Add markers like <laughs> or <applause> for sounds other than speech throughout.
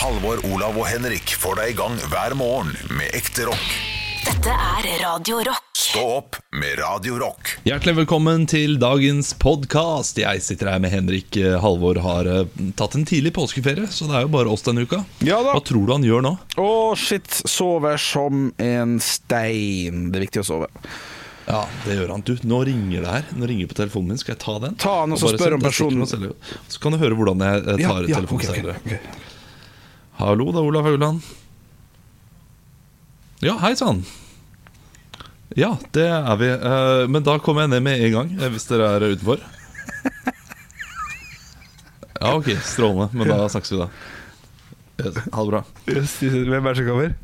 Halvor, Olav og Henrik får deg i gang hver morgen med ekte rock. Dette er Radio Rock. Stå opp med Radio Rock. Hjertelig velkommen til dagens podkast. Jeg sitter her med Henrik. Eh, Halvor har eh, tatt en tidlig påskeferie, så det er jo bare oss denne uka. Ja da. Hva tror du han gjør nå? Å, shit. Sover som en stein. Det er viktig å sove. Ja, det gjør han. Du, nå ringer det her. Nå ringer det på telefonen min. Skal jeg ta den? Ta den, og så spør om personen- Så kan du høre hvordan jeg eh, tar telefonen okay, ok, Okay, ok. Hallo, det er Olav Haugland. Ja, hei sann. Ja, det er vi. Eh, Men da kommer jeg ned med en gang, eh, hvis dere er utenfor. Ja, ok. Strålende. Men da snakkes vi, da. Ha det bra. Hvem er det som kommer?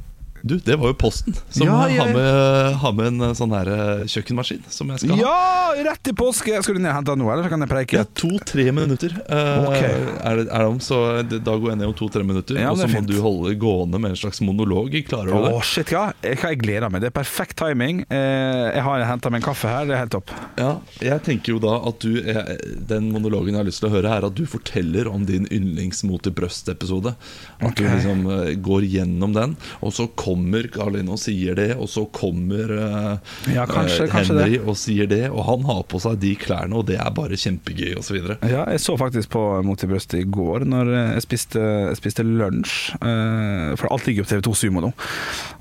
Du, det var jo Posten som Ja, ja, ja. har, med, har med en sånn her eh, kjøkkenmaskin som jeg skal ha. Ja, rett i påske! Skal du ned og hente den nå, eller så kan jeg preike? Ja, to-tre minutter eh, Ok. er, det, er det om, så da går jeg ned om to-tre minutter. Ja, og så må du holde gående med en slags monolog. Klarer du det? Åh, shit, hva? Jeg, hva jeg gleder meg. Det er perfekt timing. Eh, Jeg har henta meg en kaffe her, det er helt topp. Ja, jeg tenker jo da at du eh, Den monologen jeg har lyst til å høre, er at du forteller om din yndlings Mot i brøst-episode. At okay. du liksom eh, går gjennom den, og så kommer Karoline og sier det, og så kommer uh, Ja, kanskje- eh, kanskje Henry det. og sier det, og han har på seg de klærne, og det er bare kjempegøy, osv. Ja, jeg så faktisk på Mot i brøstet i går når jeg spiste, jeg spiste lunsj. Uh, For alt ligger jo på TV2 Sumo nå.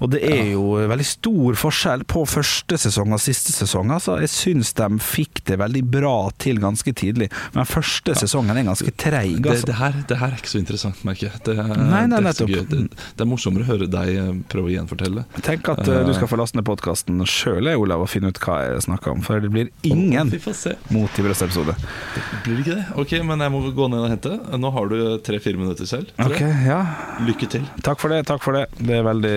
Og det er jo veldig stor forskjell på første sesong og siste sesong. Altså, jeg syns de fikk det veldig bra til ganske tidlig. Men første sesongen er ganske treig. Altså. det, her, det her er ikke så interessant, merker jeg. Det, Nei, nei, det, er det, det er morsommere å høre deg eh, prøve å gjenfortelle. Tenk at uh, du skal få laste ned podkasten sjøl, Olav, og finne ut hva jeg snakker om. For det blir ingen. Mot i brøstet-episode. Blir det ikke det? Ok, men jeg må gå ned og hente. Nå har du tre-fire minutter selv. Okay, ja. Lykke til. Takk for det. takk for Det Det er veldig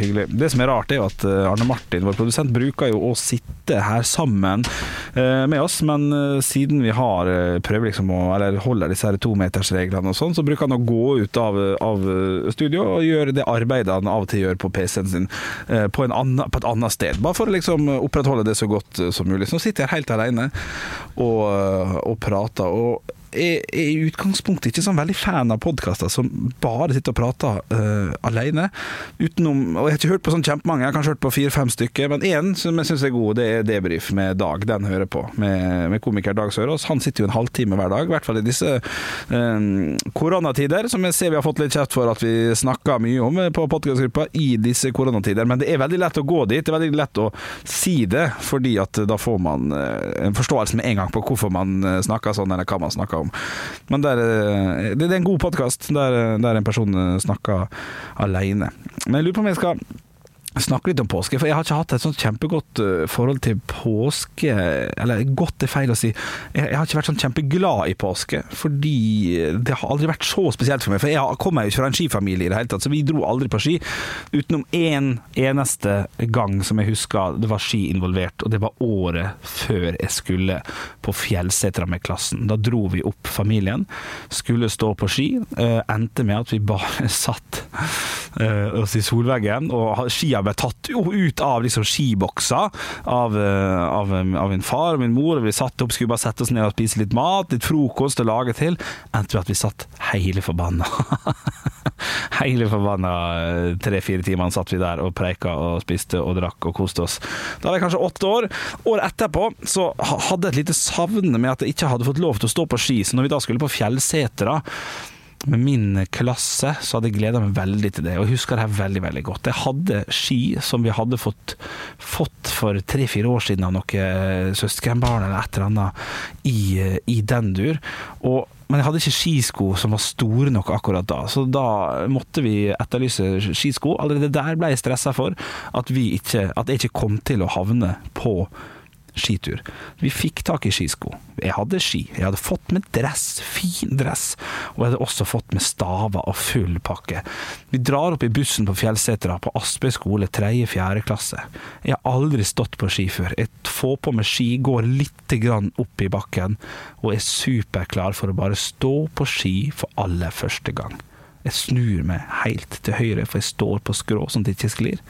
hyggelig. Det som er rart, er jo at eh, Arne Martin, vår produsent, bruker jo å sitte her sammen eh, med oss, men siden vi har prøver liksom å Eller holder disse her tometersreglene og sånn, så bruker han å gå ut av, av studio og gjøre det arbeidet han av og til gjør på PC-en sin, eh, på, en annen, på et annet sted. Bare for å liksom opprettholde det så godt eh, som mulig. Så nå sitter jeg helt alene og, eh, og prater. og er i utgangspunktet ikke sånn veldig fan av podkaster som bare sitter og prater uh, alene. Utenom, og Jeg har ikke hørt på sånn kjempemange, jeg har kanskje hørt på fire-fem stykker. Men én som jeg syns er god, det er Debrif med Dag. Den hører på, med, med komiker Dag Sørås. Han sitter jo en halvtime hver dag, i hvert fall i disse eh, koronatider, som jeg ser vi har fått litt kjeft for at vi snakker mye om eh, på podkastgruppa i disse koronatider. Men det er veldig lett å gå dit, det er veldig lett å si det, fordi at da får man uh, en forståelse med en gang på hvorfor man snakker sånn, eller hva man snakker om. Men det er, eh, det er en god podkast der, der en person eh, snakker alene. Men jeg lurer på om jeg skal snakke litt om påske, for jeg har ikke hatt et sånt kjempegodt eh, forhold til påske Eller godt er feil å si. Jeg, har ikke vært sånn kjempeglad i påske, fordi det har aldri vært så spesielt for meg. For jeg kommer jo ikke fra en skifamilie i det hele tatt, så vi dro aldri på ski. Utenom én eneste gang som jeg husker det var ski involvert, og det var året før jeg skulle på Fjellsetra med klassen. Da dro vi opp familien, skulle stå på ski, eh, endte med at vi bare <laughs> satt oss i solveggen, og skia ble tatt jo ut av liksom skiboksa av, eh, av, av min far og min mor, og vi satt opp, skulle bare sette oss ned og spise litt mat, litt frokost og lage til, endte med at vi satt hele forbanna. <laughs> hele forbanna eh, tre-fire timene satt vi der og preika og spiste og drakk og koste oss. Da var jeg kanskje åtte år. Året etterpå så hadde jeg et lite savn med at jeg ikke hadde fått lov til å stå på ski, så når vi da skulle på Fjellsetra med min klasse, så hadde jeg gleda meg veldig til det. Og jeg husker det her veldig veldig godt. Jeg hadde ski som vi hadde fått, fått for tre-fire år siden av noen søskenbarn eller et eller annet i, i den dur. Og men jeg hadde ikke skisko som var store nok akkurat da, så da måtte vi etterlyse skisko. Allerede der ble jeg stressa for at, vi ikke, at jeg ikke kom til å havne på skitur. Vi fikk tak i skisko. Jeg hadde ski. Jeg hadde fått med dress, fin dress, og jeg hadde også fått med staver og full pakke. Vi drar opp i bussen på Fjellsetra på Aspøy skole, tredje-fjerde klasse. Jeg har aldri stått på ski før. Jeg får på meg ski, går litt grann opp i bakken, og er superklar for å bare stå på ski for aller første gang. Jeg snur meg helt til høyre, for jeg står på skrå sånn at jeg ikke sklir.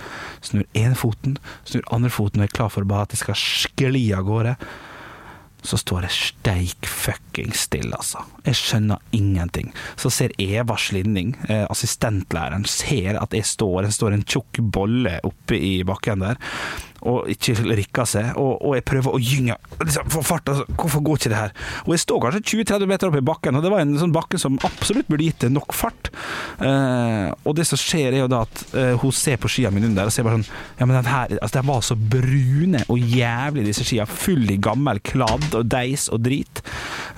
Snur én foten, snur andre foten og er klar for bare at jeg skal skli av gårde. så står det steik fucking stille, altså. Jeg skjønner ingenting. Så ser Eva Slinning, eh, assistentlæreren, ser at jeg står, det står en tjukk bolle oppe i bakken der, og ikke rikker seg, og, og jeg prøver å gynge liksom, for fart, altså, hvorfor går ikke det her? Og jeg står kanskje 20-30 meter opp i bakken, og det var en sånn bakke som absolutt burde gitt det nok fart. Eh, og det som skjer er jo da at eh, hun ser på skia mine under og ser bare sånn Ja, men den her altså, De var så brune og jævlig, disse skia. Full i gammel kladd og deis og drit.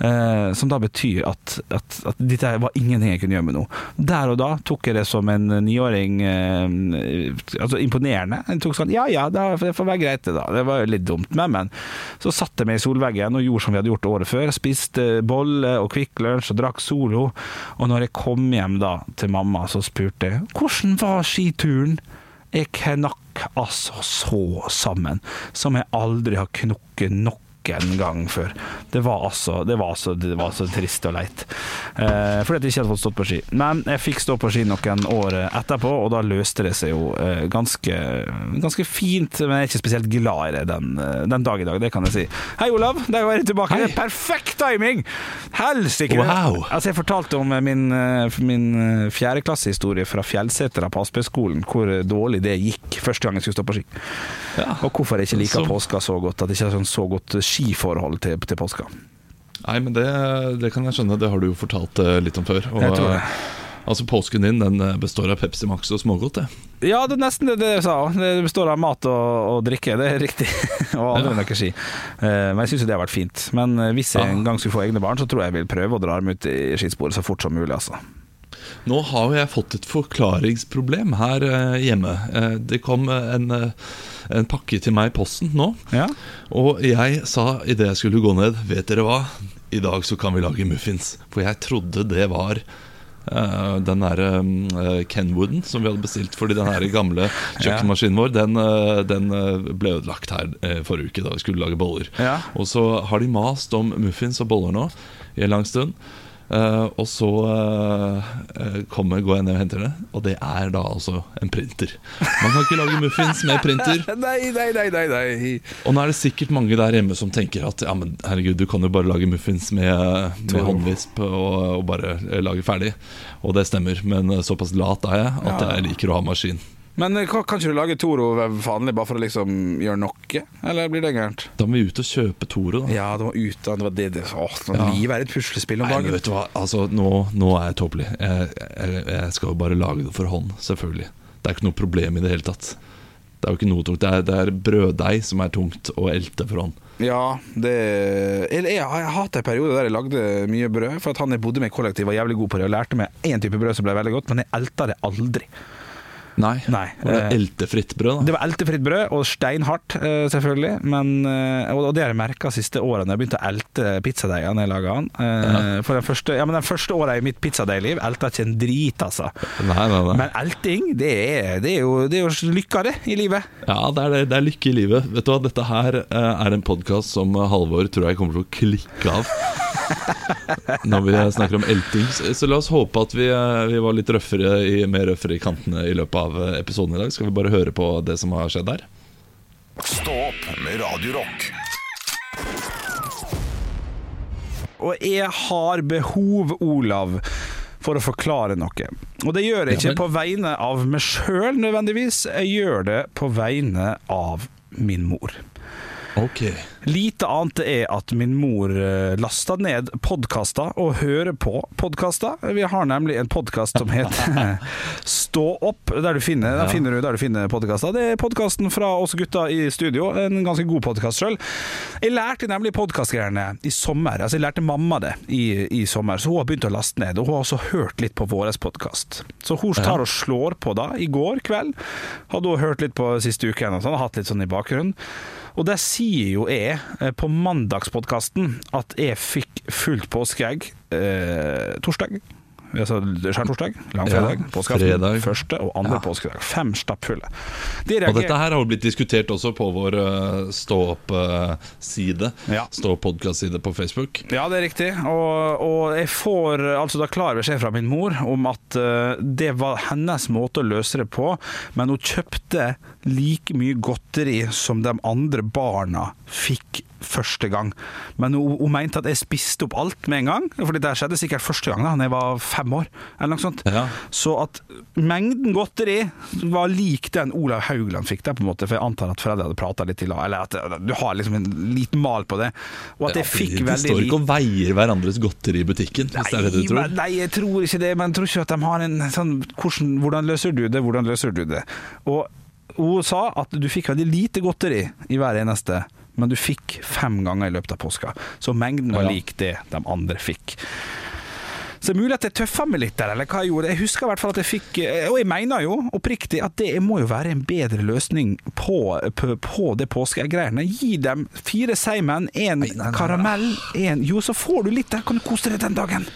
Eh, som da betyr at, at, at dette var ingenting jeg kunne gjøre med noe. Der og da tok jeg det som en niåring Altså imponerende. Jeg tok sånn Ja ja, da, det får være greit, det, da. Det var jo litt dumt, med, men. Så satte jeg meg i solveggen og gjorde som vi hadde gjort året før. Spiste bolle og Kvikk Lunsj og drakk Solo. Og når jeg kom hjem da til mamma, så spurte jeg hvordan var skituren? Jeg knakk altså så sammen som jeg aldri har knukket nok en gang før. Det var altså, det var så, det var så trist og leit. Eh, fordi at jeg ikke hadde fått stått på ski. Men jeg fikk stå på ski noen år etterpå, og da løste det seg jo eh, ganske, ganske fint. Men jeg er ikke spesielt glad i det den, eh, den dag i dag, det kan jeg si. Hei, Olav. Der var jeg tilbake. Hei. Perfekt timing! Helsike! Wow. Altså, jeg fortalte om min, eh, min eh, fjerdeklassehistorie fra Fjellsetra på Aspøyskolen, hvor dårlig det gikk første gang jeg skulle stå på ski. Ja. Og hvorfor jeg ikke liker Så- påska så godt. At jeg ikke har sånn så godt skiforhold til, til påska. Nei, men det, det kan jeg skjønne. Det har du jo fortalt eh, litt om før. Og, Jeg tror det. eh, Altså Påsken din den eh, består av Pepsi Max og smågodt. det Ja, det er nesten det, det jeg sa. Det består av mat og, og drikke, det er riktig. <laughs> og aldri Ja. noe ski. Men jeg syns det har vært fint. Men hvis jeg Ja. en gang skulle få egne barn, så tror jeg jeg vil prøve å dra dem ut i skisporet så fort som mulig, altså. Nå har jeg fått et forklaringsproblem her hjemme. Det kom en, en pakke til meg i posten nå. Ja. Og jeg sa idet jeg skulle gå ned Vet dere hva? I dag så kan vi lage muffins. For jeg trodde det var Uh, den der uh, Kenwooden som vi hadde bestilt. Fordi den her gamle <laughs> kjøkkenmaskinen vår Den, uh, den eh, ble ødelagt her forrige uke da vi skulle lage boller. Ja. Og så har de mast om muffins og boller nå i en lang stund. Eh, og så eh, kommer, går jeg ned og henter det, og det er da altså en printer. Man kan ikke lage muffins med printer. <laughs> Nei, nei, nei, nei, nei. Og nå er det sikkert mange der hjemme som tenker at ja, men herregud, du kan jo bare lage muffins med, med håndvisp og, og bare lage ferdig. Og det stemmer, men såpass lat er jeg at jeg liker å ha maskin. Men eh, kan kan ikke du lage Toro vanlig bare for å liksom gjøre noe, eller blir det gærent? Da må vi ut og kjøpe Toro, da. Ja, det var ute, det var det det å, Ja. Livet er et puslespill om Nei, vet du hva, altså nå, nå er jeg tåpelig. Jeg, jeg, jeg skal jo bare lage det for hånd, selvfølgelig. Det er ikke noe problem i det hele tatt. Det er jo ikke noe tungt. Det er, det er brøddeig som er tungt å elte for hånd. Ja, det Jeg, jeg, jeg hatt en periode der jeg lagde mye brød. For at han jeg bodde med i kollektiv var jævlig god på det og lærte meg én type brød som ble veldig godt, men jeg elta det aldri. Nei. Nei, Var det eh, eltefritt brød, da? Det var eltefritt brød, og steinhardt, eh, selvfølgelig. Men, eh, og det har jeg merka siste årene. Jeg begynte å elte pizzadeigen jeg laga den. Ja. For den første, ja, men den første åra i mitt pizzadeigliv elta ikke en drit, altså. Nei, nei, nei. Men elting, det er, det er, jo, det er jo lykka, det, i livet. Ja, det er, det, er lykke i livet. Vet du hva, Dette her er en podkast som Halvor tror jeg kommer til å klikke av. <laughs> Når vi snakker om elting. Så, så la oss håpe at vi, vi var litt røffere i, mer røffere i kantene i løpet av eh, episoden i dag. Skal vi bare høre på det som har skjedd der? Stå opp med Radiorock. Og jeg har behov, Olav, for å forklare noe. Og det gjør jeg ikke på vegne av meg sjøl nødvendigvis, jeg gjør det på vegne av min mor. Ok Lite annet er at min mor eh, lasta ned podkaster og hører på podkaster. Vi har nemlig en podkast som heter <laughs> Stå opp, der du finner, Ja. finner du der du finner podkaster. Det er podkasten fra oss gutta i studio, en ganske god podkast sjøl. Jeg lærte nemlig podkastgreiene i sommer. Altså Jeg lærte mamma det i, i sommer, så hun har begynt å laste ned. Og hun har også hørt litt på vår podkast. Så hun tar og slår på da i går kveld. Hadde hun hørt litt på siste uken og sånn, hatt litt sånn i bakgrunnen. Og der sier jo jeg eh, på mandagspodkasten at jeg fikk fullt påskeegg eh, torsdag. Altså skjærtorsdag, langfredag, Ja, påskeaften, første og andre Ja. påskedag. Fem stappfulle. De Og dette her har jo blitt diskutert også på vår uh, Stå opp-side. Ja. Stå opp-podkast-side på Facebook. Ja, det er riktig. Og, og jeg får altså da klar beskjed fra min mor om at uh, det var hennes måte å løse det på, men hun kjøpte like mye godteri som de andre barna fikk første gang. Men hun, hun mente at jeg spiste opp alt med en gang. For det skjedde sikkert første gang da jeg var fem år. Eller noe sånt. Ja. Så at mengden godteri var lik den Olav Haugland fikk der, på en måte. For jeg antar at foreldre hadde prata litt i lag. Eller at eh, du har liksom en liten mal på det. Og at jeg Ja, fikk de, de står ikke og veier hverandres godteri i butikken, hvis det er det du Nei, tror. men- Nei, jeg tror ikke det, men jeg tror ikke at de har en sånn hvordan, Hvordan løser du det, hvordan løser du det? Og hun sa at du fikk veldig lite godteri i hver eneste, men du fikk fem ganger i løpet av påska. Så mengden var lik det de andre fikk. Så det er mulig at jeg tøffa meg litt der, eller hva jeg gjorde. Jeg husker i hvert fall at jeg fikk eh, Og jeg mener jo oppriktig at det må jo være en bedre løsning på, på, på det påskegreiene. Gi dem fire seigmenn, én karamell, én Jo, så får du litt der, kan du kose deg den dagen.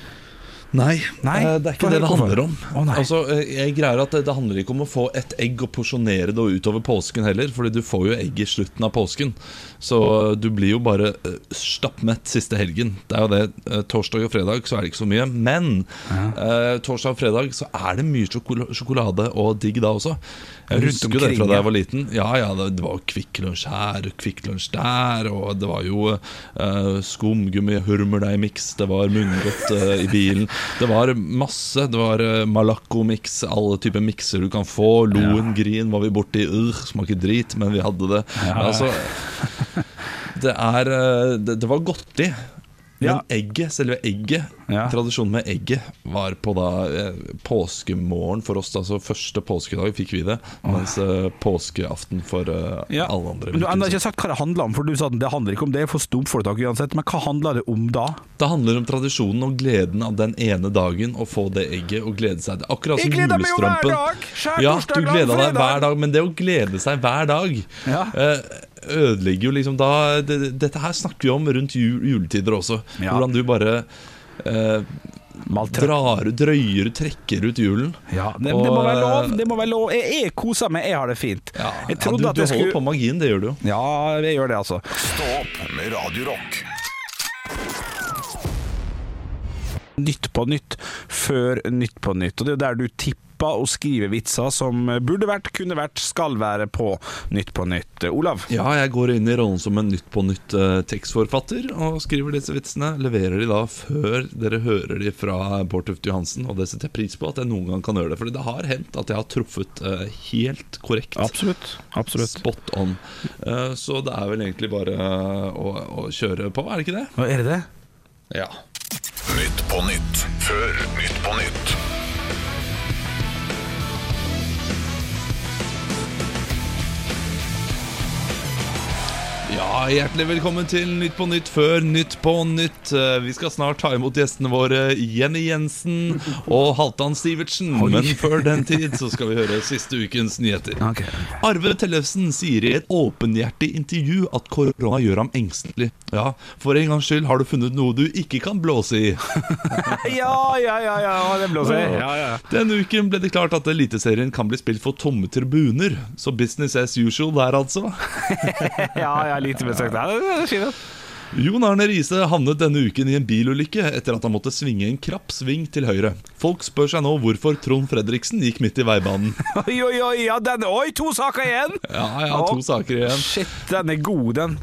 Nei, Nei, eh, det er ikke det det handler om. Å, altså, eh, jeg greier at det, det handler ikke om å få et egg og porsjonere det utover påsken heller, Fordi du får jo egg i slutten av påsken. Så eh, du blir jo bare eh, stappmett siste helgen. Det er jo det. eh, Torsdag og fredag så er det ikke så mye. Men eh, torsdag og fredag så er det mye sjokolade og digg da også. Jeg Rundt husker jo det fra da jeg var liten. Ja, ja, det, var Kvikk Lunsj her og Kvikk Lunsj der. Og det var jo uh, skumgummi, hurmeldeigmiks, det var munngodt eh, i bilen. Det var masse. Det var uh, Malaco-miks, alle typer mikser du kan få. Lohengrin var vi borti. Uh, smaker drit, men vi hadde det. Altså, <laughs> det er eh, Det, det var godteri. Men Ja. egget, selve egget, Ja. tradisjonen med egget, var på da eh, påskemorgen for oss. Altså første påskedag fikk vi det, mens eh, påskeaften for eh, Ja. alle andre. Men du har ikke sagt hva det handler om, for du sa det handler ikke om det for storforetak uansett. Men hva handler det om da? Det handler om tradisjonen og gleden av den ene dagen å få det egget og glede seg. Det Akkurat som Jeg gleder meg jo hver dag! Skjær Ja, du gleder deg hver dag, men det å glede seg hver dag Ja. eh, ødelegger jo liksom da det, Dette her snakker vi om rundt jul, juletider også. Ja. Hvordan du bare eh, drar, drøyer, trekker ut julen. Ja, det, Og, det må være lov. eh, Det må være lov. Jeg, jeg koser meg, jeg har det fint. Ja, jeg ja, trodde du, at du jeg holder skulle på magien, det gjør du jo. Ja, jeg gjør det, altså. Stopp med radiorock. Nytt på nytt før Nytt på nytt. Og det er jo der du tipper og skrive vitser som burde vært, kunne vært, skal være på Nytt på nytt. Olav? Ja, jeg går inn i rollen som en Nytt på nytt eh, og skriver disse vitsene. Leverer de da før dere hører de fra Bård Tufte Johansen, og det setter jeg pris på at jeg noen gang kan gjøre det. For det har hendt at jeg har truffet eh, helt korrekt. Absolutt. Absolutt. Spot on. Eh, så det er vel egentlig bare å, å kjøre på, er det ikke det? Er det det? Ja. Nytt på nytt før Nytt på nytt. Ja, hjertelig velkommen til Nytt på Nytt før Nytt på Nytt. Eh, Vi skal snart ta imot gjestene våre Jenny Jensen og Halvdan Sivertsen. Men før den tid så skal vi høre siste ukens nyheter. Okay. Arve Tellefsen sier i et åpenhjertig intervju at korona gjør ham engstelig. Ja, for en gangs skyld har du funnet noe du ikke kan blåse i. <laughs> Ja, ja, ja, ja, det blåser jeg. Ja, ja. Denne uken ble det klart at Eliteserien kan bli spilt for tomme tribuner. Så business as usual der, altså. <laughs> ja, ja lite besøk der. Det er fint. Jon Arne Riise havnet denne uken i en bilulykke etter at han måtte svinge en krapp sving til høyre. Folk spør seg nå hvorfor Trond Fredriksen gikk midt i veibanen. <laughs> Oi, oi, oi, ja, den, oi, to saker igjen! Ja, ja, to oh, saker igjen. Shit, den er god, den.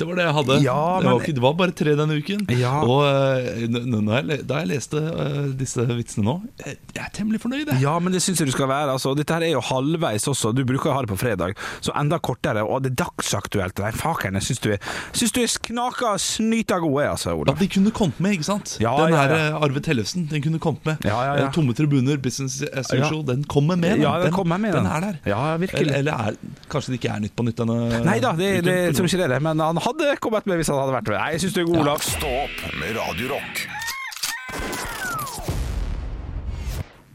Det var det jeg hadde. Ja, det, var ikke, det var bare tre denne uken. Ja. Og eh, jeg, da jeg leste eh, disse vitsene nå, jeg, jeg er temmelig fornøyd. Ja, men det syns jeg du skal være. Altså, dette her er jo halvveis også. Du bruker å ha det på fredag, så enda kortere. Og det er dagsaktuelt. Nei, fakeren, jeg syns du er synes du er knaka snyta god, altså, altså, Ja, de kunne kommet med, ikke sant? Ja, den her eh, Arve Tellefsen, den kunne kommet med. Ja, ja, ja. Eh, Tomme tribuner, business as usual, den kommer med. Ja, den kommer med, den. den. er der. Ja. Eller, eller er, kanskje det ikke er Nytt på Nytt denne Nei da, det, det, jeg tror ikke det er det. Men han hadde kommet med hvis han hadde vært med. Nei, jeg syns du er god, Olav. Stå opp med Radio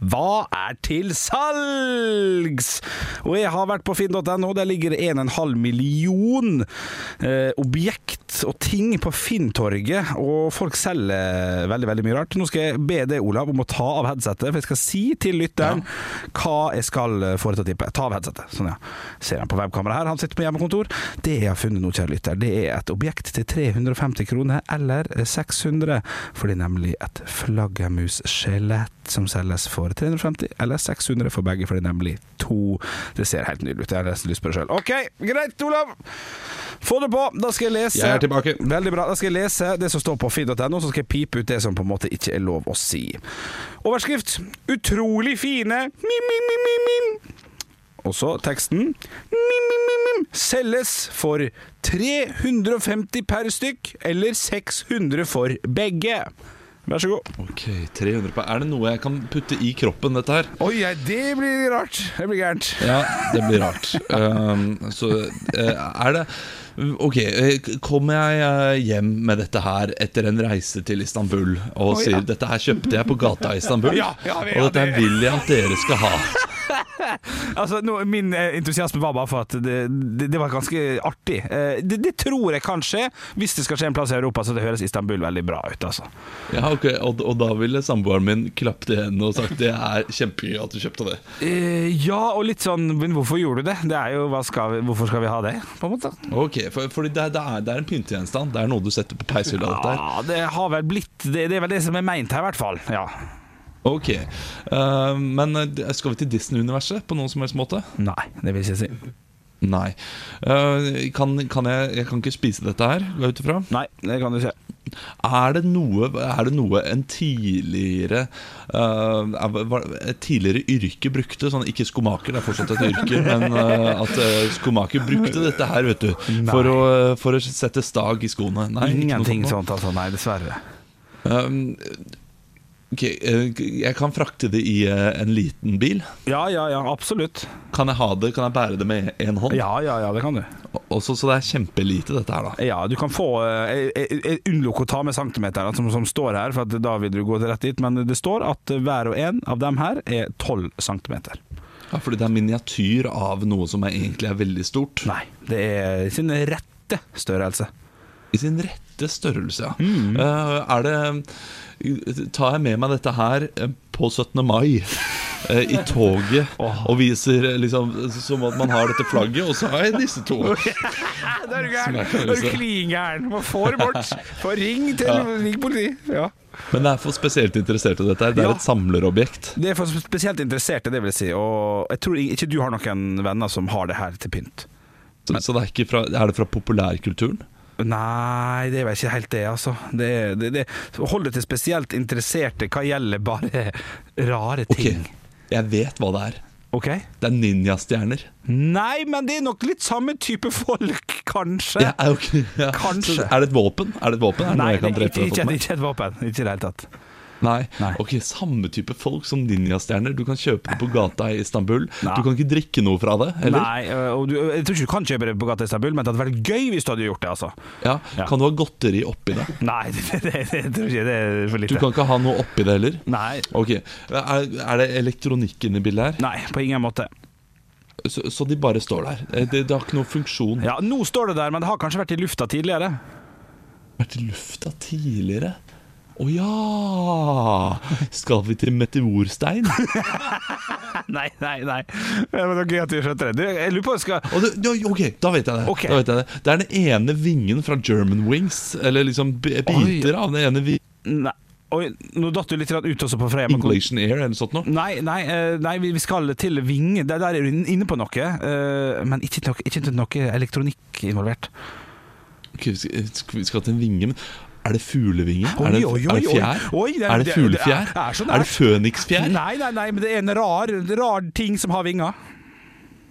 Hva er til salgs? Og jeg har vært på finn.no. Der ligger det 1,5 million eh, objekt og ting på Finntorget. Og folk selger veldig veldig mye rart. Nå skal jeg be deg, Olav, om å ta av headsetet. For jeg skal si til lytteren hva jeg skal foreta tippe. Ta av headsetet. Sånn, ja. Ser han på webkamera her. Han sitter på hjemmekontor. Det jeg har funnet nå, kjære lytter, det er et objekt til 350 kroner, eller 600. For det er nemlig et flaggermusskjelett som selges for 350 eller 600 for begge, for det er nemlig to. Det ser helt nydelig ut. Jeg har nesten lyst på det sjøl. OK, greit, Olav. Få det på. Da skal jeg lese Jeg er tilbake. Veldig bra. Da skal jeg lese det som står på finn.no, så skal jeg pipe ut det som på en måte ikke er lov å si. Overskrift 'Utrolig fine mim, mim, mim, mim, mim'. Og så teksten mim, mim, mim. Selges for 350 per stykk, eller 600 for begge. Vær så god. Ok, 300 på Er det noe jeg kan putte i kroppen, dette her? Oi, det blir rart. Det blir gærent. Ja, det blir rart. Um, så eh, er det Ok, eh, kommer jeg eh, hjem med dette her etter en reise til Istanbul og oh, sier ja. dette her kjøpte jeg på gata i Istanbul, Ja, ja, ja, og dette her vil jeg at dere skal ha. <laughs> Altså, no, Min eh, entusiasme var bare for at det, det, det var ganske artig. Eh, det, det tror jeg kan skje, hvis det skal skje en plass i Europa, så det høres Istanbul veldig bra ut. altså. Ja, ok, Og, og da ville samboeren min klappet i hendene og sagt det er kjempegøy at du kjøpte det. Eh, ja, og litt sånn Men hvorfor gjorde du det? Det er jo, skal vi, Hvorfor skal vi ha det? på en måte? Ok, for, for det, er- det, er, en pyntegjenstand. Det er noe du setter på peishylla. Ja, det har vel blitt det, det er vel det som er meint her, i hvert fall. Ja. Ok, uh, Men eh, skal vi til Disney-universet på noen som helst måte? Nei, det vil jeg si. Nei. Uh, kan, kan jeg, jeg kan ikke spise dette her, gå ut ifra. Nei, det kan du ikke. Er det noe, er det noe en tidligere uh, Et tidligere yrke brukte? Sånn, ikke skomaker, det er fortsatt et yrke, men uh, at skomaker brukte dette her, vet du. For å, for å sette stag i skoene. Nei, Ingenting sånt. sånt, altså. Nei, dessverre. Um, ok, eh, jeg kan frakte det i eh, en liten bil. Ja, ja, ja, absolutt. Kan jeg ha det, kan jeg bære det med én hånd? Ja, ja, ja, det kan du. Også, så det er kjempelite, dette her, da. Ja, du kan få eh, Jeg, jeg unnlok å ta med centimeterne som, som står her, for at da vil du gå rett dit. Men det står at hver og en av dem her er 12 centimeter. Ja, fordi det er miniatyr av noe som er, egentlig er veldig stort. Nei, det er sin rette størrelse. I sin rette størrelse, ja. Mm. Eh, er det Tar jeg med meg dette her eh, på 17. mai? eh, I toget <laughs> og viser liksom som at man har dette flagget, og så har jeg disse to. <laughs> Da er du gæren! Da er du klin gæren. Må få det bort. <laughs> Få ring til Ja. ring politi. Ja. Men det er for spesielt interessert dette. her Det er Ja. et samlerobjekt. Det er for spesielt interesserte, det vil jeg si. Og jeg tror ikke du har noen venner som har det her til pynt. Så, så det er, ikke fra, er det fra populærkulturen? Nei, det er vel ikke helt det, altså. Det, det, det, hold det til spesielt interesserte hva gjelder bare rare Ok, ting. jeg vet hva det er. Ok? Det er ninjastjerner. Nei, men det er nok litt samme type folk, kanskje. Ja, er ja. Kanskje. Er det et våpen? Er det et våpen? Er det Nei, jeg det ikke, ikke, ikke et våpen. Ikke i det hele tatt. Nei. Nei. Ok, Samme type folk som ninjastjerner. Du kan kjøpe det på gata i Istanbul. Nei. Du kan ikke drikke noe fra det, eller? Nei, og du, jeg tror ikke du kan kjøpe det på gata i Istanbul, men det hadde vært gøy hvis du hadde gjort det, altså. Ja. Ja. Kan du ha godteri oppi det? Nei, <laughs> det, det, det, jeg ikke det er for lite. Du kan ikke ha noe oppi det heller? Nei. Ok, Er, er det elektronikk inni bildet her? Nei, på ingen måte. Så, så de bare står der? Eh, Det, det har ikke noen funksjon? Ja, Nå står det der, men det har kanskje vært i lufta tidligere. Vært i lufta tidligere? Å ja! Skal vi til meteorstein? <laughs> Nei, nei, nei. Men det var gøy at du skjønte det. Jeg lurer på skal Oh, det, ok, da vet jeg det. Ok. da vet jeg det. Det er den ene vingen fra German Wings. Eller liksom biter biter av den ene vingen. Oi, nå datt du litt ut også på Freia. Inglation Air eller sånt noe. Nei, nei, eh, nei, vi skal til Vinge. Der, er du inne på noe, eh, men ikke noe, ikke noe elektronikk involvert. Ok, vi skal- skal- vi skal til en vinge, men er det fuglevinger? Oi, er, det, oi, oi, er det fjær? Det er- det fuglefjær? det er- er det føniksfjær? Nei, nei, nei, men det er en rar, rar ting som har vinger.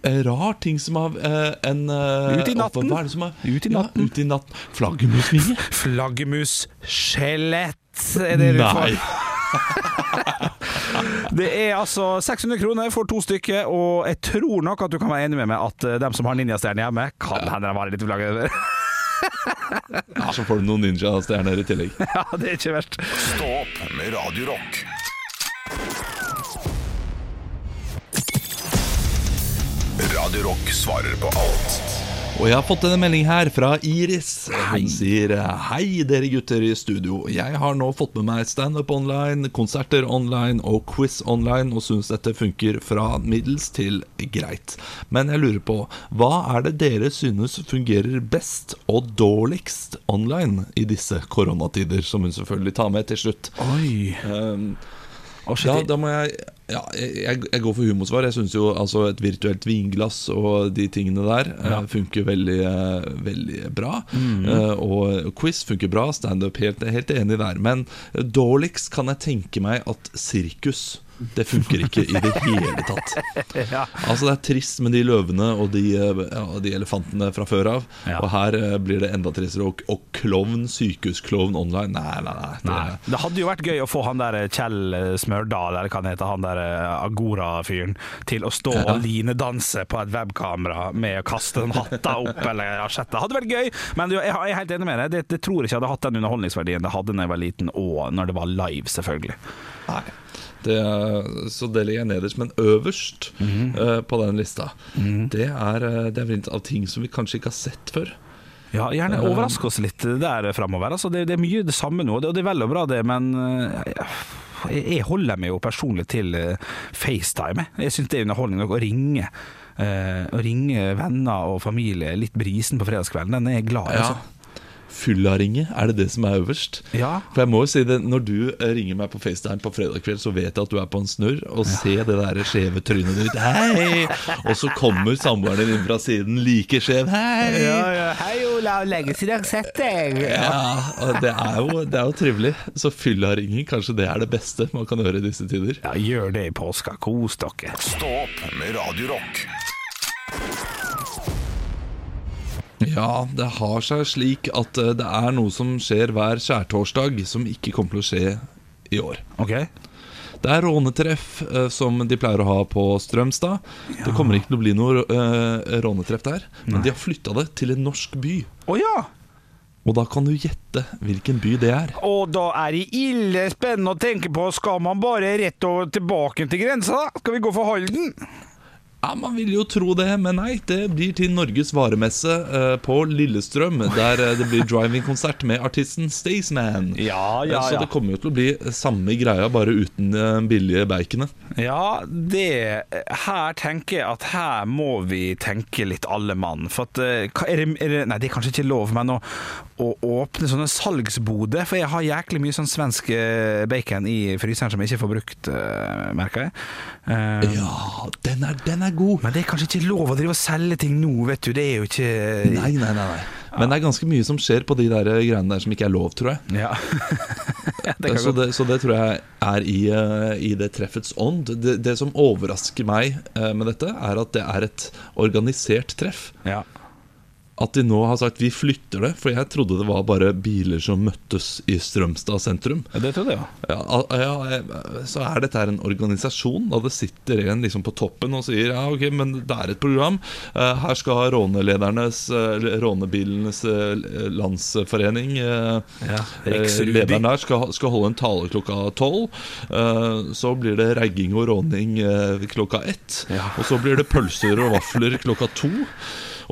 En Rar ting som har eh, en eh, Ut i natten. Hva er det som er, Ut i natten. Ja, ut i natten. Flaggermusvinge? <laughs> Flaggermusskjelett er det du får. <laughs> <laughs> Det er altså 600 kroner for to stykker, og jeg tror nok at du kan være enig med meg at eh, dem som har ninjastjerne hjemme, kan hende de har litt flagger. Ja, så får du noen ninjastjerner i tillegg. <laughs> ja, det er ikke verst. Stå opp med Radio Rock. Radio Rock svarer på alt Og jeg har fått en melding her fra Iris. Hun sier Hei, dere gutter i studio. Jeg har nå fått med meg standup online, konserter online og quiz online, og syns dette funker fra middels til greit. Men jeg lurer på, hva er det dere synes fungerer best og dårligst online i disse koronatider, som hun selvfølgelig tar med til slutt? Oi. Um, Å, shit, ja, da må jeg Ja, jeg, jeg går for humorsvar. Jeg syns jo altså et virtuelt vinglass og de tingene der eh, funker veldig, uh, veldig bra. Eh, og quiz funker bra. Standup helt, helt enig der. Men dårligst kan jeg tenke meg at sirkus det funker ikke i det hele tatt. <laughs> Altså Det er trist med de løvene og de, eh, ja, de elefantene fra før av. Ja. Og her eh, blir det enda tristere. Og, og klovn, sykehusklovn online Nei, nei, nei. Det, Nei. Det hadde jo vært gøy å få han der Kjell Smørdal, eller hva han heter, han der eh, Agora-fyren, til å stå og linedanse på et webkamera med å kaste den hatta opp <laughs> eller asjette. Hadde vært gøy, men du, jeg er helt enig med deg. Det, det tror jeg ikke hadde hatt den underholdningsverdien det hadde da jeg var liten, og når det var live, selvfølgelig. Nei. Det, så det ligger jeg nederst. Men øverst eh, på den lista, det er, eh, det er av ting som vi kanskje ikke har sett før. Ja, Gjerne overraske oss litt der framover. Altså, det, det er mye det samme nå, og det er vel og bra, det, men eh, jeg, holder meg jo personlig til eh, FaceTime. jeg. Syns det er underholdning nok å ringe. Eh, å ringe venner og familie litt brisen på fredagskvelden, den er jeg glad i. Ja. Altså. Fyllaringe, er det det som er øverst? Ja. For jeg må jo si det, Når du eh, ringer meg på FaceTime på fredag kveld, så vet jeg at du er på en snurr. Og ser det der skjeve trynet ditt. Hei! Og så kommer samboeren din inn fra siden like skjev. Hei! Ja, ja. Hei, Olav. Lenge siden jeg har sett deg. Ja, og det er, jo, det er jo trivelig. Så fyllaringing, kanskje det er det beste man kan gjøre i disse tider. Ja, gjør det i påska. Kos dere. Stå opp med Radio Ja, det har seg slik at eh, det er noe som skjer hver skjærtorsdag som ikke kommer til å skje i år. Ok? Det er rånetreff eh, som de pleier å ha på Strømstad. Det kommer ikke til å bli noe eh, rånetreff der, men de har flytta det til en norsk by. Oh, ja! Og da kan du gjette hvilken by det er. Og da er det ille spennende å tenke på. Skal man bare rett og tilbake til grensa? Skal vi gå for Halden? Ja, Man vil jo tro det, men nei. Det blir til Norges varemesse eh, på Lillestrøm. Der eh, det blir driving-konsert med artisten Staysman. Ja, Eh, Så det kommer jo til å bli samme greia, bare uten eh, billige baconet. Ja, det Her tenker jeg at her må vi tenke litt alle mann. For at eh, hva er det, er det Nei, det er kanskje ikke lov, men å, å åpne sånne salgsboder For jeg har jæklig mye sånn svensk eh, bacon i fryseren som jeg ikke får brukt, eh, merker jeg. Eh, Ja, den er, den er god. Men det er kanskje ikke lov å drive og selge ting nå, vet du. Det er jo ikke Nei, nei, nei, nei. Men det er ganske mye som skjer på de der greiene der som ikke er lov, tror jeg. Ja. <laughs> det Så det, så det tror jeg er i, i det treffets ånd. Det, det som overrasker meg med dette, er at det er et organisert treff. Ja. At de nå har sagt vi flytter det, for jeg trodde det var bare biler som møttes i Strømstad sentrum. Ja, det trodde jeg. Ja, ja, eh, så er dette her en organisasjon, da det sitter en liksom på toppen og sier ja, ok, men det er et program. Eh, her skal råneledernes, eh, rånebilenes landsforening Ja, Lederen der skal, skal holde en tale klokka tolv. Så blir det ragging og råning klokka ett. Og så blir det pølser og vafler klokka to.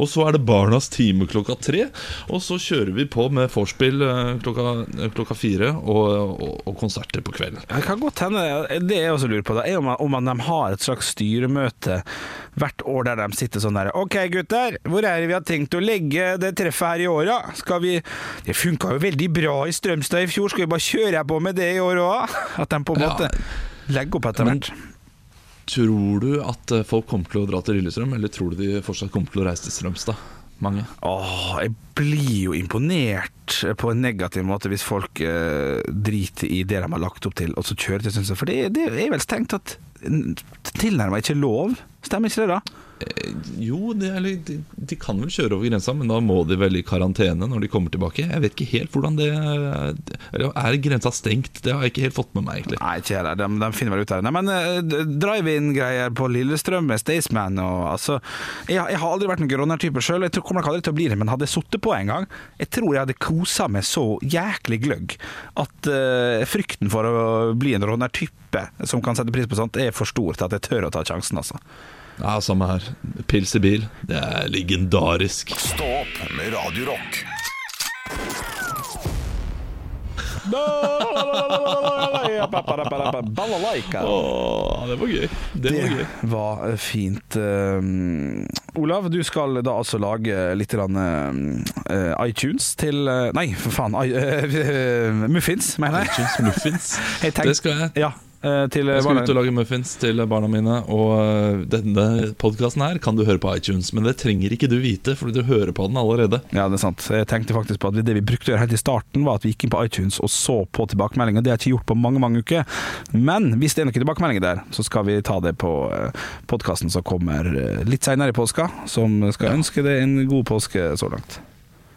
Og så er det Barnas time klokka tre. Og så kjører vi på med vorspiel eh, klokka, klokka fire og, og, og konserter på kvelden. Det kan godt hende Det jeg også lurer på, da, er om, om de har et slags styremøte hvert år der de sitter sånn der OK, gutter, hvor er det vi har tenkt å legge det treffet her i år, da? Skal vi Det funka jo veldig bra i Strømstad i fjor, skal vi bare kjøre på med det i år òg? At de på en Ja. måte legger opp etter hvert. Tror du at eh, folk kommer til å dra til Lillestrøm, eller tror du de fortsatt kommer til å reise til Strømstad? Mange. Åh, jeg blir jo imponert på en negativ måte hvis folk eh, driter i det de har lagt opp til, og så kjører til Strømstad. For det, det er vel strengt tatt tilnærmet ikke lov, stemmer ikke det da? Eh, Jo, de, eller, de, de kan vel kjøre over grensa, men da må de vel i karantene når de kommer tilbake. Jeg vet ikke helt hvordan det Eller er grensa stengt? Det har jeg ikke helt fått med meg, egentlig. Nei, ikke heller. De, de finner vel ut av det. Nei, men uh, drive-in-greier på Lillestrøm med Staysman og altså jeg, jeg har aldri vært noen rånertype sjøl, jeg tror- kommer nok aldri til å bli det, men hadde jeg sittet på en gang Jeg tror jeg hadde kosa meg så jæklig gløgg at uh, frykten for å bli en rånertype som kan sette pris på sånt, er for stor til at jeg tør å ta sjansen, altså. Ja, Samme her. Pils i bil. Det er legendarisk. Stå opp med Radio Rock. Balalaika. Åh, det var gøy. Det var gøy. Det var eh, fint. Uh, Olav, du skal da altså lage litt grann, eh, iTunes til uh, Nei, for faen. <laughs> Muffins, mener jeg. ITunes Muffins. <laughs> Jeg tenk- Det skal jeg. Ja. Eh, til Jeg skal ut og lage muffins til barna mine, og øh, denne podkasten her kan du høre på iTunes, men det trenger ikke du vite, fordi du hører på den allerede. Ja, det er sant. Jeg tenkte faktisk på at det vi brukte å gjøre helt i starten, var at vi gikk inn på iTunes og så på tilbakemeldinger. Det har jeg ikke gjort på mange mange uker. Men hvis det er noen tilbakemeldinger der, så skal vi ta det på podkasten som kommer eh, litt seinere i påska. Som skal ønske deg en god påske så langt.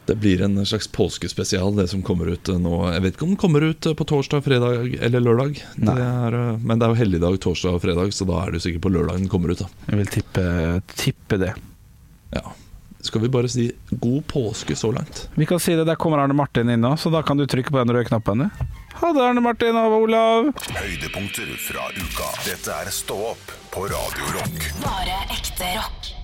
Det blir en slags påskespesial, det som kommer ut øh, nå. Jeg vet ikke om den kommer ut øh, på torsdag, fredag eller lørdag. Det er, øh, men det er jo helligdag torsdag og fredag, så da er det jo sikkert på lørdag den kommer ut. da Jeg vil tippe, tippe det. Ja. Skal vi bare si god påske så langt? Vi kan si det, der kommer Arne Martin inn nå, så da kan du trykke på den røde knappen. du. Ha det, Arne Martin og Olav. Høydepunkter fra uka. Dette er Stå opp på Radio Rock. Bare ekte rock.